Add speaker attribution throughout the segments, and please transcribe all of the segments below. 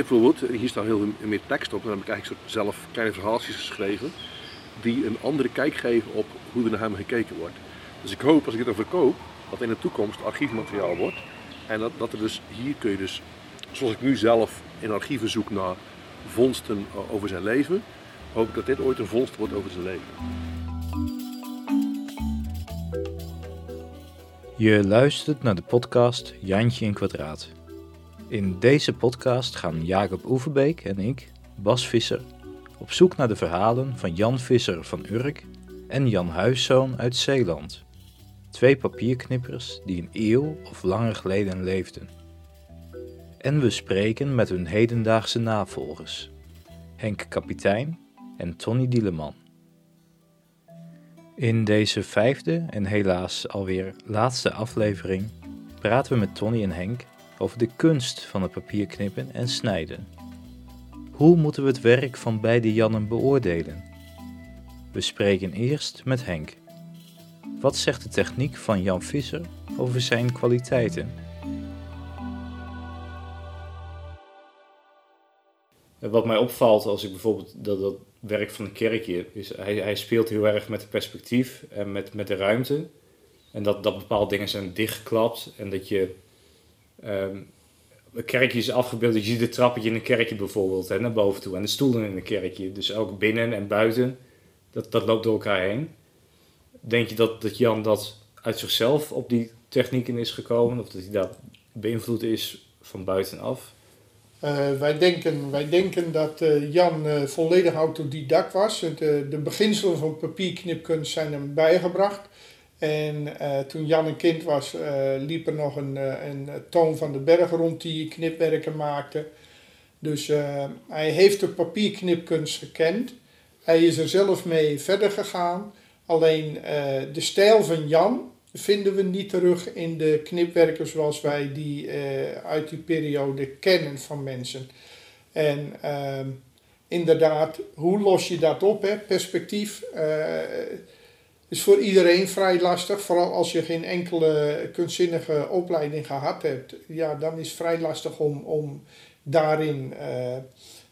Speaker 1: bijvoorbeeld, hier staat heel veel meer tekst op. Dan heb ik eigenlijk zelf kleine verhaaltjes geschreven. Die een andere kijk geven op hoe er naar hem gekeken wordt. Dus ik hoop als ik dit verkoop, dat in de toekomst archiefmateriaal wordt. En dat, dat er dus, hier kun je dus, zoals ik nu zelf in archieven zoek naar vondsten over zijn leven, hoop ik dat dit ooit een vondst wordt over zijn leven.
Speaker 2: Je luistert naar de podcast Jantje in Kwadraat. In deze podcast gaan Jacob Oeverbeek en ik, Bas Visser, op zoek naar de verhalen van Jan Visser van Urk en Jan Huiszoon uit Zeeland. Twee papierknippers die een eeuw of langer geleden leefden. En we spreken met hun hedendaagse navolgers, Henk Kapitein en Tony Dieleman. In deze vijfde en helaas alweer laatste aflevering praten we met Tony en Henk over de kunst van het papier knippen en snijden. Hoe moeten we het werk van beide Jannen beoordelen? We spreken eerst met Henk. Wat zegt de techniek van Jan Visser over zijn kwaliteiten? Wat mij opvalt als ik bijvoorbeeld dat, dat werk van een kerkje is, hij, hij speelt heel erg met het perspectief en met, met de ruimte. En dat, dat bepaalde dingen zijn dichtgeklapt en dat je um, een kerkje is afgebeeld. Je ziet het trappetje in een kerkje bijvoorbeeld, naar boven toe. En de stoelen in een kerkje. Dus ook binnen en buiten. Dat, dat loopt door elkaar heen. Denk je dat, dat Jan dat uit zichzelf op die technieken is gekomen? Of dat hij daar beïnvloed is van buitenaf?
Speaker 3: Uh, wij, denken, wij denken dat uh, Jan uh, volledig autodidact was. De, de beginselen van papierknipkunst zijn hem bijgebracht. En uh, toen Jan een kind was, uh, liep er nog een, uh, een Toon van de Berg rond die knipwerken maakte. Dus hij heeft de papierknipkunst gekend. Hij is er zelf mee verder gegaan. Alleen de stijl van Jan vinden we niet terug in de knipwerken zoals wij die uit die periode kennen van mensen. En ehm, inderdaad, hoe los je dat op, hè? perspectief is voor iedereen vrij lastig, vooral als je geen enkele kunstzinnige opleiding gehad hebt. Ja, dan is het vrij lastig om, om daarin uh,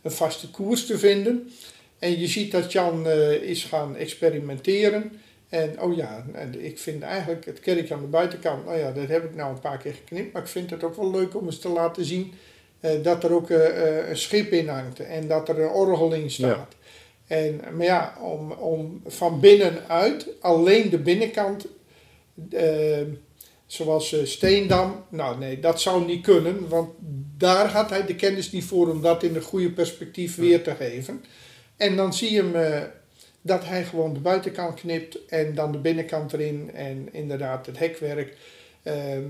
Speaker 3: een vaste koers te vinden. En je ziet dat Jan uh, is gaan experimenteren. En oh ja, ik vind eigenlijk het kerkje aan de buitenkant, nou ja, dat heb ik nou een paar keer geknipt. Maar ik vind het ook wel leuk om eens te laten zien uh, dat er ook een schip in hangt en dat er een orgel in staat. Ja. En, maar ja, om, om van binnenuit alleen de binnenkant, uh, zoals uh, Steendam, nou nee, dat zou niet kunnen, want daar had hij de kennis niet voor om dat in een goede perspectief weer te geven. En dan zie je hem uh, dat hij gewoon de buitenkant knipt en dan de binnenkant erin en inderdaad het hekwerk. Ehm,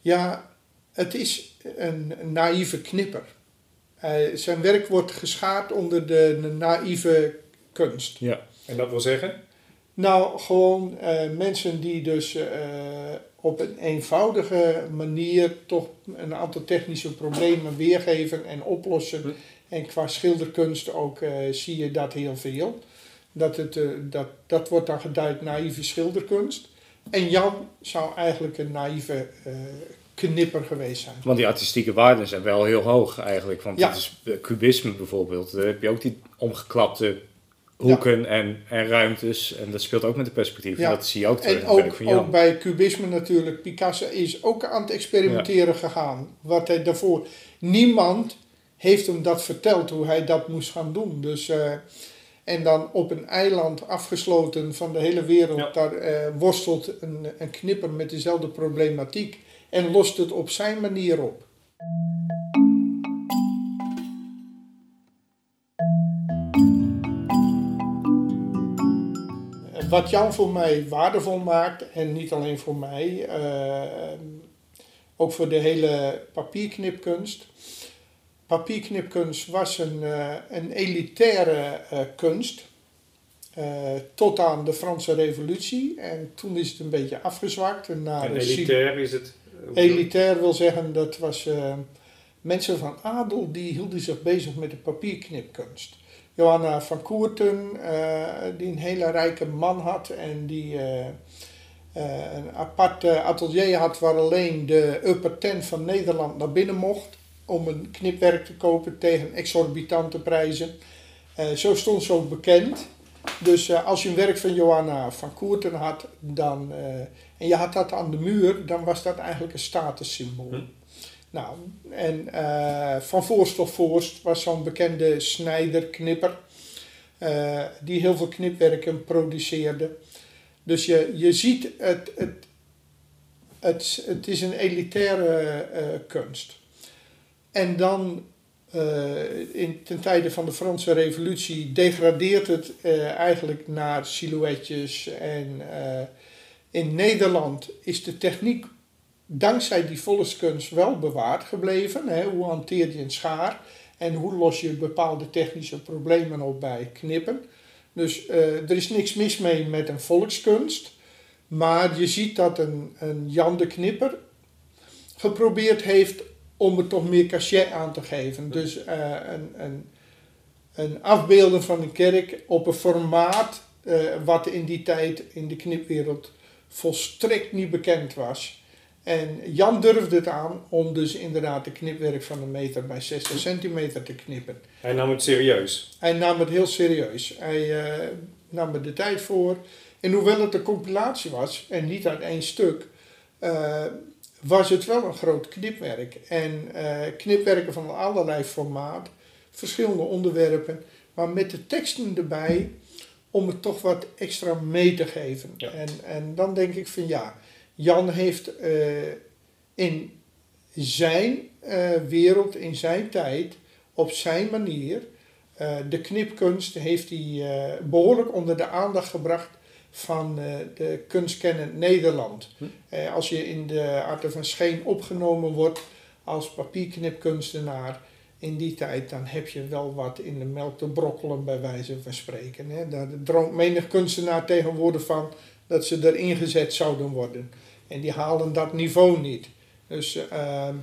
Speaker 3: ja, het is een naïeve knipper. Uh, zijn werk wordt geschaard onder de, naïeve kunst.
Speaker 2: Ja, en dat wil zeggen?
Speaker 3: Nou, gewoon uh, mensen die dus uh, op een eenvoudige manier toch een aantal technische problemen weergeven en oplossen. Hm. En qua schilderkunst ook zie je dat heel veel. Dat, het, dat, dat wordt dan geduid naïeve schilderkunst. En Jan zou eigenlijk een naïeve knipper geweest zijn.
Speaker 2: Want die artistieke waarden zijn wel heel hoog eigenlijk. Want ja. het is eh, cubisme bijvoorbeeld. Daar heb je ook die omgeklapte hoeken ja. en, en ruimtes. En dat speelt ook met de perspectief. Ja. En dat zie je ook terug
Speaker 3: en ook, van ook bij cubisme natuurlijk. Picasso is ook aan het experimenteren gegaan. Wat hij daarvoor... Niemand heeft hem dat verteld hoe hij dat moest gaan doen. Dus... Uh, en dan op een eiland afgesloten van de hele wereld, daar uh, worstelt een, een knipper met dezelfde problematiek en lost het op zijn manier op. Wat Jan voor mij waardevol maakt, en niet alleen voor mij, uh, ook voor de hele papierknipkunst. Papierknipkunst was een, uh, een elitaire uh, kunst. tot aan de Franse Revolutie. En toen is het een beetje afgezwakt.
Speaker 2: En, en elitair is het
Speaker 3: Elitair wil zeggen, dat was uh, mensen van adel die hielden zich bezig met de papierknipkunst. Johanna van Koerten, uh, die een hele rijke man had en die een apart atelier had waar alleen de upper ten van Nederland naar binnen mocht. om een knipwerk te kopen tegen exorbitante prijzen. Eh, zo stond ze ook bekend. Dus eh, als je een werk van Johanna van Koerten had dan, eh, en je had dat aan de muur, dan was dat eigenlijk een statussymbool.
Speaker 4: Hm.
Speaker 3: Nou, en eh, Van Voorst of Voorst was zo'n bekende snijder, knipper, die heel veel knipwerken produceerde. Dus je, je ziet, het, het, het, het is een elitaire kunst. En dan, eh, in, ten tijde van de Franse Revolutie, degradeert het eh, eigenlijk naar silhouetjes. En eh, in Nederland is de techniek dankzij die volkskunst wel bewaard gebleven. Hè? Hoe hanteer je een schaar en hoe los je bepaalde technische problemen op bij knippen. Dus er is niks mis mee met een volkskunst. Maar je ziet dat een, een Jan de Knipper geprobeerd heeft om er toch meer cachet aan te geven. Dus eh, een, een, een afbeelden van een kerk op een formaat eh, wat in die tijd in de knipwereld volstrekt niet bekend was. En Jan durfde het aan om dus inderdaad de knipwerk van een meter bij 60 centimeter te knippen.
Speaker 4: Hij nam het serieus.
Speaker 3: Hij nam het heel serieus. Hij eh, nam er de tijd voor. En hoewel het een compilatie was en niet uit één stuk, was het wel een groot knipwerk. En eh, knipwerken van allerlei formaat, verschillende onderwerpen, maar met de teksten erbij om het toch wat extra mee te geven.
Speaker 4: Ja.
Speaker 3: En, en dan denk ik van ja, Jan heeft eh, in zijn eh, wereld, in zijn tijd, op zijn manier, de knipkunst heeft hij eh, behoorlijk onder de aandacht gebracht van eh, de kunstkennend Nederland.
Speaker 4: Hm.
Speaker 3: Eh, als je in de Arten van Scheen opgenomen wordt als papierknipkunstenaar in die tijd, dan heb je wel wat in de melk te brokkelen, bij wijze van spreken. Hè. Daar droomt menig kunstenaar tegenwoordig van dat ze erin gezet zouden worden. En die halen dat niveau niet. Dus ehm,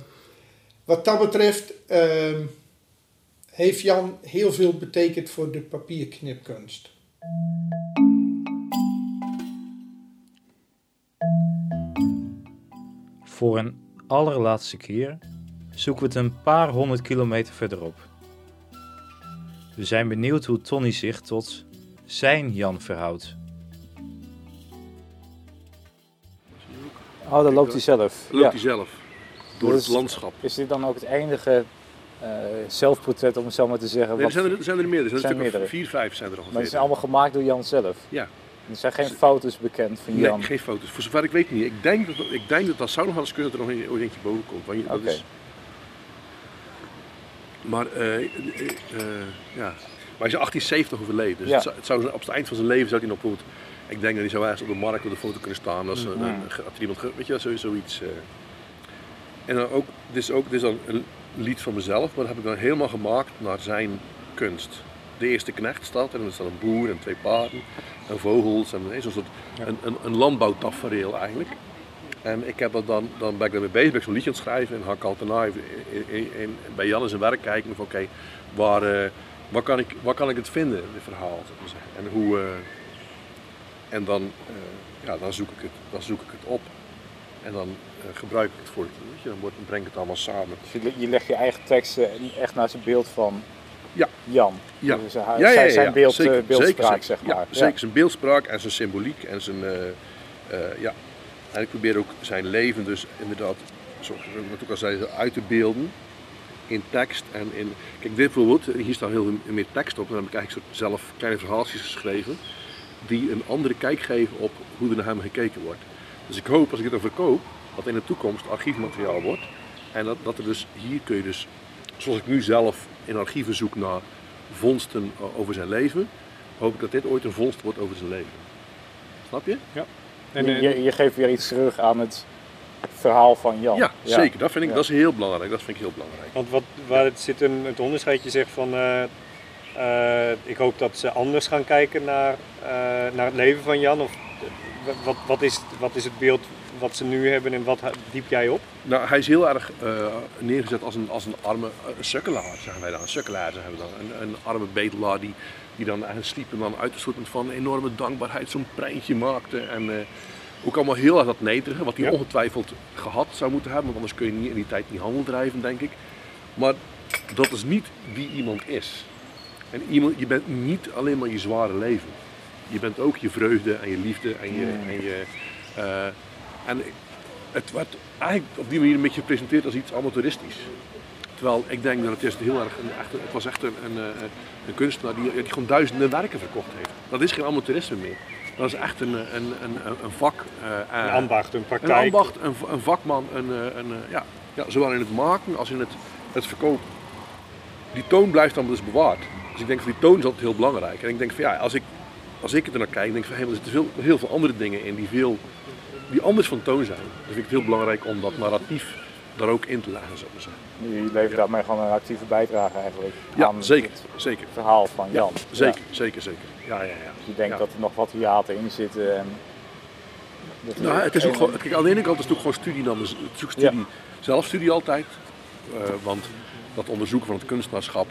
Speaker 3: wat dat betreft ehm, heeft Jan heel veel betekend voor de papierknipkunst.
Speaker 2: Voor een allerlaatste keer zoeken we het een paar honderd kilometer verderop. We zijn benieuwd hoe Tony zich tot zijn Jan verhoudt. Oh, dan loopt hij zelf.
Speaker 1: Loopt hij zelf door
Speaker 2: Dus-
Speaker 1: het landschap.
Speaker 2: Is dit dan ook het enige eh, zelfportret, om het zo maar te zeggen?
Speaker 1: Nee, er zijn er, er zijn er meer. Er zijn,
Speaker 2: zijn
Speaker 1: er
Speaker 2: meerdere.
Speaker 1: vier, vijf zijn er
Speaker 2: maar die zijn allemaal gemaakt door Jan zelf.
Speaker 1: Ja.
Speaker 2: Er zijn geen foto's bekend van
Speaker 1: Nee,
Speaker 2: Jan.
Speaker 1: geen foto's. Voor zover ik weet niet. Ik denk dat ik denk dat, dat zou nog wel eens kunnen dat er nog een- ooit eentje boven komt. Want dat is, maar eh, eh, eh, ja. Maar hij is in 1870 overleden. Dus
Speaker 2: Ja.
Speaker 1: het zou, het zou, op het eind van zijn leven zou hij nog bijvoorbeeld... Ik denk dat hij zou ergens op de markt op de foto kunnen staan. Als, een- er iemand, weet je, zo, zoiets. En dan ook, dit is ook, dit is dan een lied van mezelf, maar dat heb ik dan helemaal gemaakt naar zijn kunst. De eerste knecht staat en er staat een boer en twee paarden, en vogels, en nee, zo'n soort een, een, een landbouwtafereel eigenlijk. En ik heb dat dan, dan ben ik daarmee bezig, ben ik zo'n liedje aan het schrijven en ga ik altijd naar even in, in, in- bij Jan in zijn werk kijken van oké, waar, eh, waar, kan ik, waar kan ik het vinden, dit verhaal. En hoe, eh, en dan, eh, ja, dan, zoek ik het, dan zoek ik het op en dan eh, gebruik ik het voor het liedje, dan, wordt, dan breng ik het allemaal samen.
Speaker 2: Dus je, je legt je eigen teksten echt naar zijn beeld van
Speaker 1: Ja.
Speaker 2: Jan.
Speaker 1: Ja.
Speaker 2: Dus zijn, zijn beeld,
Speaker 1: zeker,
Speaker 2: eh, beeldspraak,
Speaker 1: zeker,
Speaker 2: zeg maar.
Speaker 1: zeker zijn beeldspraak en zijn symboliek en zijn, eh, eh, ja. En ik probeer ook zijn leven dus inderdaad, zoals ik natuurlijk al zei, uit te beelden in tekst en in... Kijk, dit bijvoorbeeld, hier staat heel veel meer tekst op, dan heb ik eigenlijk soort zelf kleine verhaaltjes geschreven die een andere kijk geven op hoe er naar hem gekeken wordt. Dus ik hoop, als ik dit dan verkoop, dat in de toekomst archiefmateriaal wordt. En dat, dat er dus, hier kun je dus, zoals ik nu zelf in archieven zoek naar vondsten o- over zijn leven, hoop ik dat dit ooit een vondst wordt over zijn leven. Snap je?
Speaker 4: En,
Speaker 2: je,
Speaker 4: eh,
Speaker 2: je, je geeft weer iets terug aan het verhaal van Jan.
Speaker 1: Ja, zeker. Dat vind ik,
Speaker 2: Ja.
Speaker 1: dat is heel belangrijk. Dat vind ik heel belangrijk.
Speaker 4: Want wat, waar het zit een, het onderscheid, je zegt van eh, eh, ik hoop dat ze anders gaan kijken naar, eh, naar het leven van Jan. Of eh, wat, wat, is, wat is het beeld wat ze nu hebben en wat diep jij op?
Speaker 1: Nou, hij is heel erg eh, neergezet als een, als een arme eh, sukkelaar, zeggen wij dan. Een sukkelaar zeggen we dan. Een, een arme bedelaar die, die dan eigenlijk sliep en dan uit een soort van enorme dankbaarheid zo'n preintje maakte. En eh, ook allemaal heel erg dat nederige, wat hij
Speaker 4: Ja.
Speaker 1: ongetwijfeld gehad zou moeten hebben. Want anders kun je niet, in die tijd niet handel drijven, denk ik. Maar dat is niet wie iemand is. En iemand, je bent niet alleen maar je zware leven. Je bent ook je vreugde en je liefde en je. En, je, en het werd eigenlijk op die manier een beetje gepresenteerd als iets amateuristisch. Terwijl ik denk dat het is heel erg, een, echt, het was echt een, een, eh, een kunstenaar die, die gewoon duizenden werken verkocht heeft. Dat is geen amateurisme meer. Dat is echt een, een, een, een vak. eh,
Speaker 4: Een
Speaker 1: eh,
Speaker 4: ambacht, een
Speaker 1: een
Speaker 4: praktijk.
Speaker 1: ambacht, een, een vakman, een, eh, een, eh, ja, ja, zowel in het maken als in het, het verkopen. Die toon blijft dan dus bewaard. Dus ik denk van die toon is altijd heel belangrijk. En ik denk van ja, als ik, als ik er naar kijk, denk ik van hé, er zitten veel, heel veel andere dingen in die, veel, die anders van toon zijn. Dus vind ik het heel belangrijk om dat narratief daar ook in te leggen, ik maar zeggen.
Speaker 2: Je levert daarmee gewoon een actieve bijdrage eigenlijk
Speaker 1: Ja,
Speaker 2: aan
Speaker 1: zeker,
Speaker 2: het
Speaker 1: zeker.
Speaker 2: verhaal van
Speaker 1: Ja,
Speaker 2: Jan.
Speaker 1: zeker, zeker, zeker. Ja, ja, ja.
Speaker 2: Je denkt dat er nog wat hiaten in zitten. En
Speaker 1: Nou, het is ook gewoon, kijk, aan de ene kant is het ook gewoon studie dan, studie, zelfstudie altijd. Eh, want dat onderzoeken van het kunstenaarschap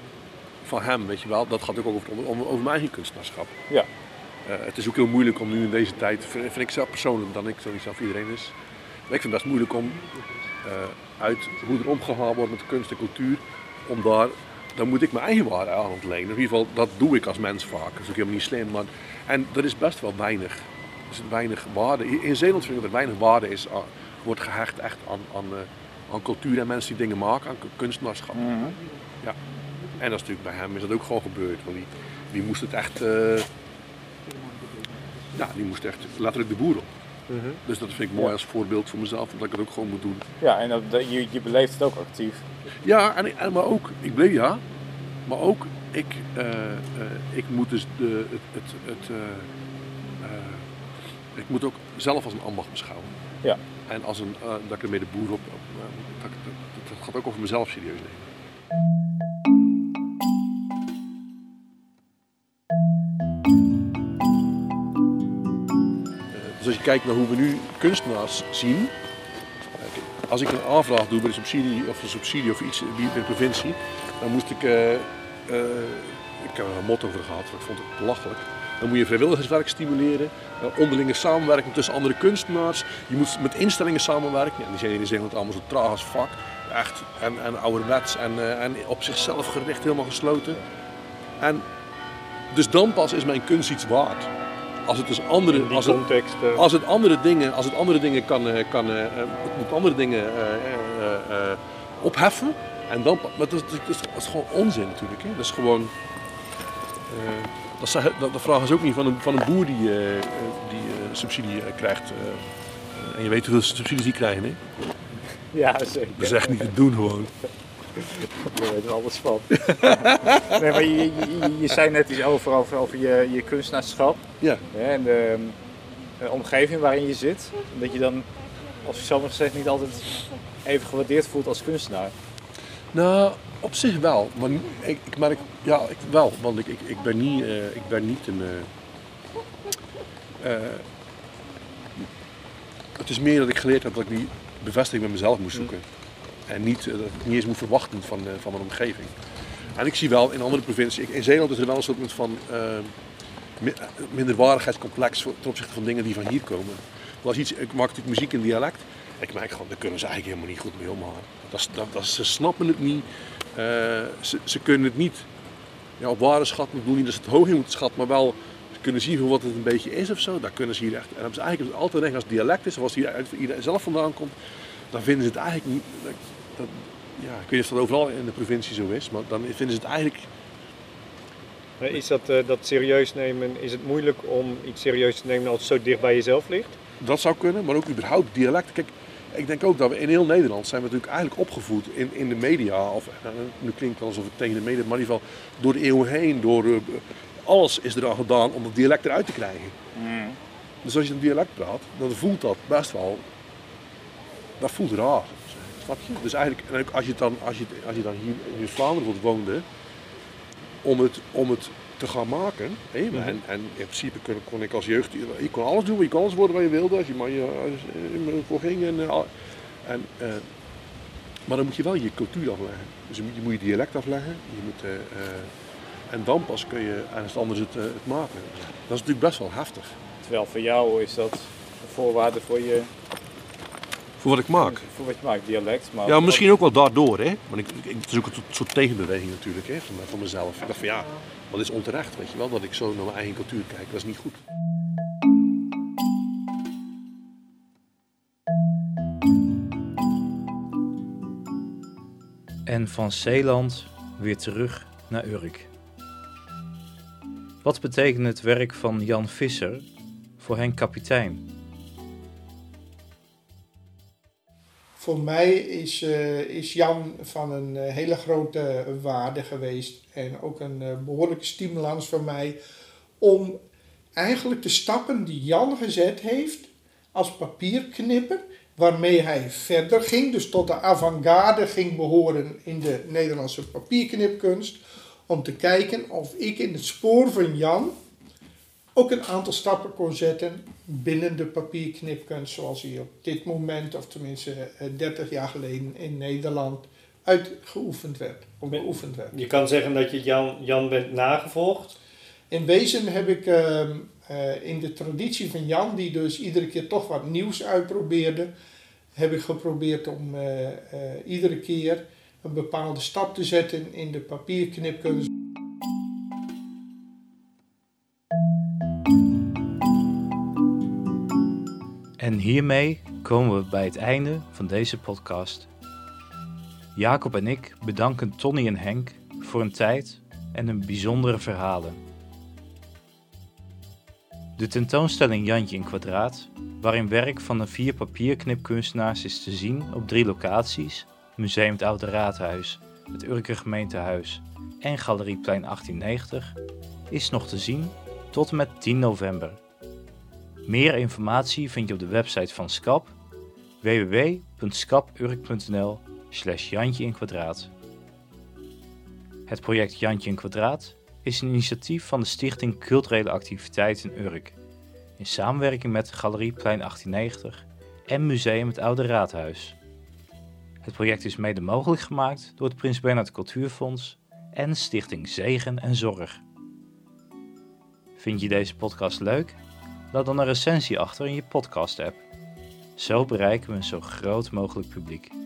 Speaker 1: van hem, weet je wel, dat gaat ook over, over, over mijn eigen kunstenaarschap.
Speaker 2: Ja.
Speaker 1: Eh, het is ook heel moeilijk om nu in deze tijd, vind, ik zelf persoonlijk, dan ik, zo niet zelf iedereen is. Maar ik vind het best moeilijk om eh, uit hoe er omgegaan wordt met kunst en cultuur, om daar, dan moet ik mijn eigen waarde aan ontlenen. In ieder geval, dat doe ik als mens vaak. Dat is ook helemaal niet slim. Maar, en er is best wel weinig, er is weinig waarde. In Zeeland vind ik dat er weinig waarde is, aan- wordt gehecht echt aan, aan, eh, aan cultuur en mensen die dingen maken, aan kunstenaarschap.
Speaker 2: Mhm.
Speaker 1: Ja. En dat is natuurlijk bij hem is dat ook gewoon gebeurd. Want die, die moest het echt. Ja, die moest echt letterlijk de boer op.
Speaker 4: Mhm.
Speaker 1: Dus dat vind ik mooi
Speaker 2: Ja.
Speaker 1: als voorbeeld voor mezelf, dat ik het ook gewoon moet doen.
Speaker 2: Ja, en dat, je, je beleeft het ook actief.
Speaker 1: Ja, en, en maar ook, ik bleef ja, maar ook ik, eh, eh, ik moet dus de, het, het, het eh, ik moet ook zelf als een ambacht beschouwen.
Speaker 2: Ja.
Speaker 1: En als een, dat ik ermee de boer op, dat, dat gaat ook over mezelf serieus nemen. Dus als je kijkt naar hoe we nu kunstenaars zien, als ik een aanvraag doe bij de subsidie of een subsidie of iets bij de provincie, dan moest ik, eh, eh, ik heb er een motto voor gehad, dat vond ik belachelijk. Dan moet je vrijwilligerswerk stimuleren, eh, onderlinge samenwerking tussen andere kunstenaars. Je moet met instellingen samenwerken. Die zijn in Zeeland allemaal zo traag als vak. Echt, en, en ouderwets en, en op zichzelf gericht, helemaal gesloten. En dus dan pas is mijn kunst iets waard. Als het dus andere, als het,
Speaker 4: context. eh,
Speaker 1: als het andere dingen, als het andere dingen kan, eh, kan eh, het moet andere dingen opheffen. En dan, maar dat, is- dat, is, dat is gewoon onzin natuurlijk. Hè? Dat is gewoon. dat, dat, dat vragen ze ook niet van een, van een boer die, die subsidie krijgt. en je weet hoeveel subsidies die krijgen. Hè?
Speaker 2: Ja, zeker.
Speaker 1: Dat is echt niet te doen gewoon.
Speaker 2: Je weet er alles van. nee, maar je, je, je- je zei net iets over, over, over je, je kunstenaarschap.
Speaker 1: Ja.
Speaker 2: hè, en de, de omgeving waarin je zit. Dat je dan, als ik zo mag zeggen, niet altijd even gewaardeerd voelt als kunstenaar.
Speaker 1: Nou, op zich wel. Maar ik, ik merk, ja, ik, wel. Want ik, ik, ik, ben niet, eh, ik ben niet een. eh, eh, het is meer dat ik geleerd heb dat ik die bevestiging met mezelf moest zoeken. En niet, eh, dat niet eens moet verwachten van, eh, van mijn omgeving. En ik zie wel in andere provincies, in Zeeland is er wel een soort van eh, minderwaardigheidscomplex ten opzichte van dingen die van hier komen. Als iets, ik maak natuurlijk muziek in dialect. Ik merk gewoon, daar kunnen ze eigenlijk helemaal niet goed mee omgaan. Dat, dat, dat, ze snappen het niet. Ze, ze kunnen het niet ja, op waarde. Ik bedoel niet dat ze het hoog in moeten schatten, maar wel ze kunnen zien van wat het een beetje is of zo. Daar kunnen ze hier echt. En hebben ze eigenlijk altijd denken als dialect is, of als hier uit iedereen zelf vandaan komt, dan vinden ze het eigenlijk niet. Dat, dat- ja, ik weet niet of dat overal in de provincie zo is, maar dan vinden ze het eigenlijk.
Speaker 4: Is dat, eh, dat serieus nemen, is het moeilijk om iets serieus te nemen als het zo dicht bij jezelf ligt?
Speaker 1: Dat zou kunnen, maar ook überhaupt dialect. Kijk, ik denk ook dat we in heel Nederland zijn we natuurlijk eigenlijk opgevoed in, in de media. Of, nou, nu klinkt het alsof het tegen de media, maar in ieder geval door de eeuwen heen. Door, eh, alles is er aan gedaan om het dialect eruit te krijgen. Dus als je een dialect praat, dan voelt dat best wel. Dat voelt raar. Snap je? Dus eigenlijk, en ook als je, dan, als je, als je dan hier in Vlaanderen woonde, om het, om het te gaan maken. Hè? En, en in principe kon, kon ik als jeugd, je kon alles doen, je kon alles worden wat je wilde, als je maar je, je voor ging. En, eh, en, eh, maar dan moet je wel je cultuur afleggen. Dus je moet je, moet je dialect afleggen. Je moet, eh, eh, en dan pas kun je ergens anders het, eh, het maken. Dat is natuurlijk best wel heftig.
Speaker 2: Terwijl voor jou is dat een voorwaarde voor je
Speaker 1: Voor wat ik maak.
Speaker 2: Voor wat je maakt, dialect. Maar
Speaker 1: Ja, misschien ook wel daardoor, hè. Want ik, ik, het is ook een soort tegenbeweging natuurlijk, hè, van, van mezelf. Ik dacht van ja, dat is onterecht, weet je wel, dat ik zo naar mijn eigen cultuur kijk. Dat is niet goed.
Speaker 2: En van Zeeland weer terug naar Urk. Wat betekent het werk van Jan Visser voor Henk Kapitein?
Speaker 3: Voor mij is, eh, is Jan van een eh, hele grote waarde geweest en ook een eh, behoorlijke stimulans voor mij om eigenlijk de stappen die Jan gezet heeft als papierknipper, waarmee hij verder ging, dus tot de avant-garde ging behoren in de Nederlandse papierknipkunst, om te kijken of ik in het spoor van Jan ook een aantal stappen kon zetten binnen de papierknipkunst zoals hij op dit moment, of tenminste eh, 30 jaar geleden in Nederland, uitgeoefend werd. Beoefend werd.
Speaker 4: Je kan zeggen dat je Jan, Jan bent nagevolgd.
Speaker 3: In wezen heb ik ehm, eh, in de traditie van Jan, die dus iedere keer toch wat nieuws uitprobeerde, heb ik geprobeerd om eh, eh, iedere keer een bepaalde stap te zetten in de papierknipkunst.
Speaker 2: Hiermee komen we bij het einde van deze podcast. Jacob en ik bedanken Tony en Henk voor hun tijd en hun bijzondere verhalen. De tentoonstelling Jantje in Kwadraat, waarin werk van de vier papierknipkunstenaars is te zien op drie locaties: Museum het Oude Raadhuis, het Urker Gemeentehuis en Galerieplein 1890, is nog te zien tot en met 10 november. Meer informatie vind je op de website van SCAP www.scapurk.nl slash Jantje in. Het project Jantje in Kwadraat is een initiatief van de Stichting Culturele Activiteiten Urk in samenwerking met Galerieplein 1890 en Museum het Oude Raadhuis. Het project is mede mogelijk gemaakt door het Prins Bernhard Cultuurfonds en Stichting Zegen en Zorg. Vind je deze podcast leuk? Laat dan een recensie achter in je podcast-app. Zo bereiken we een zo groot mogelijk publiek.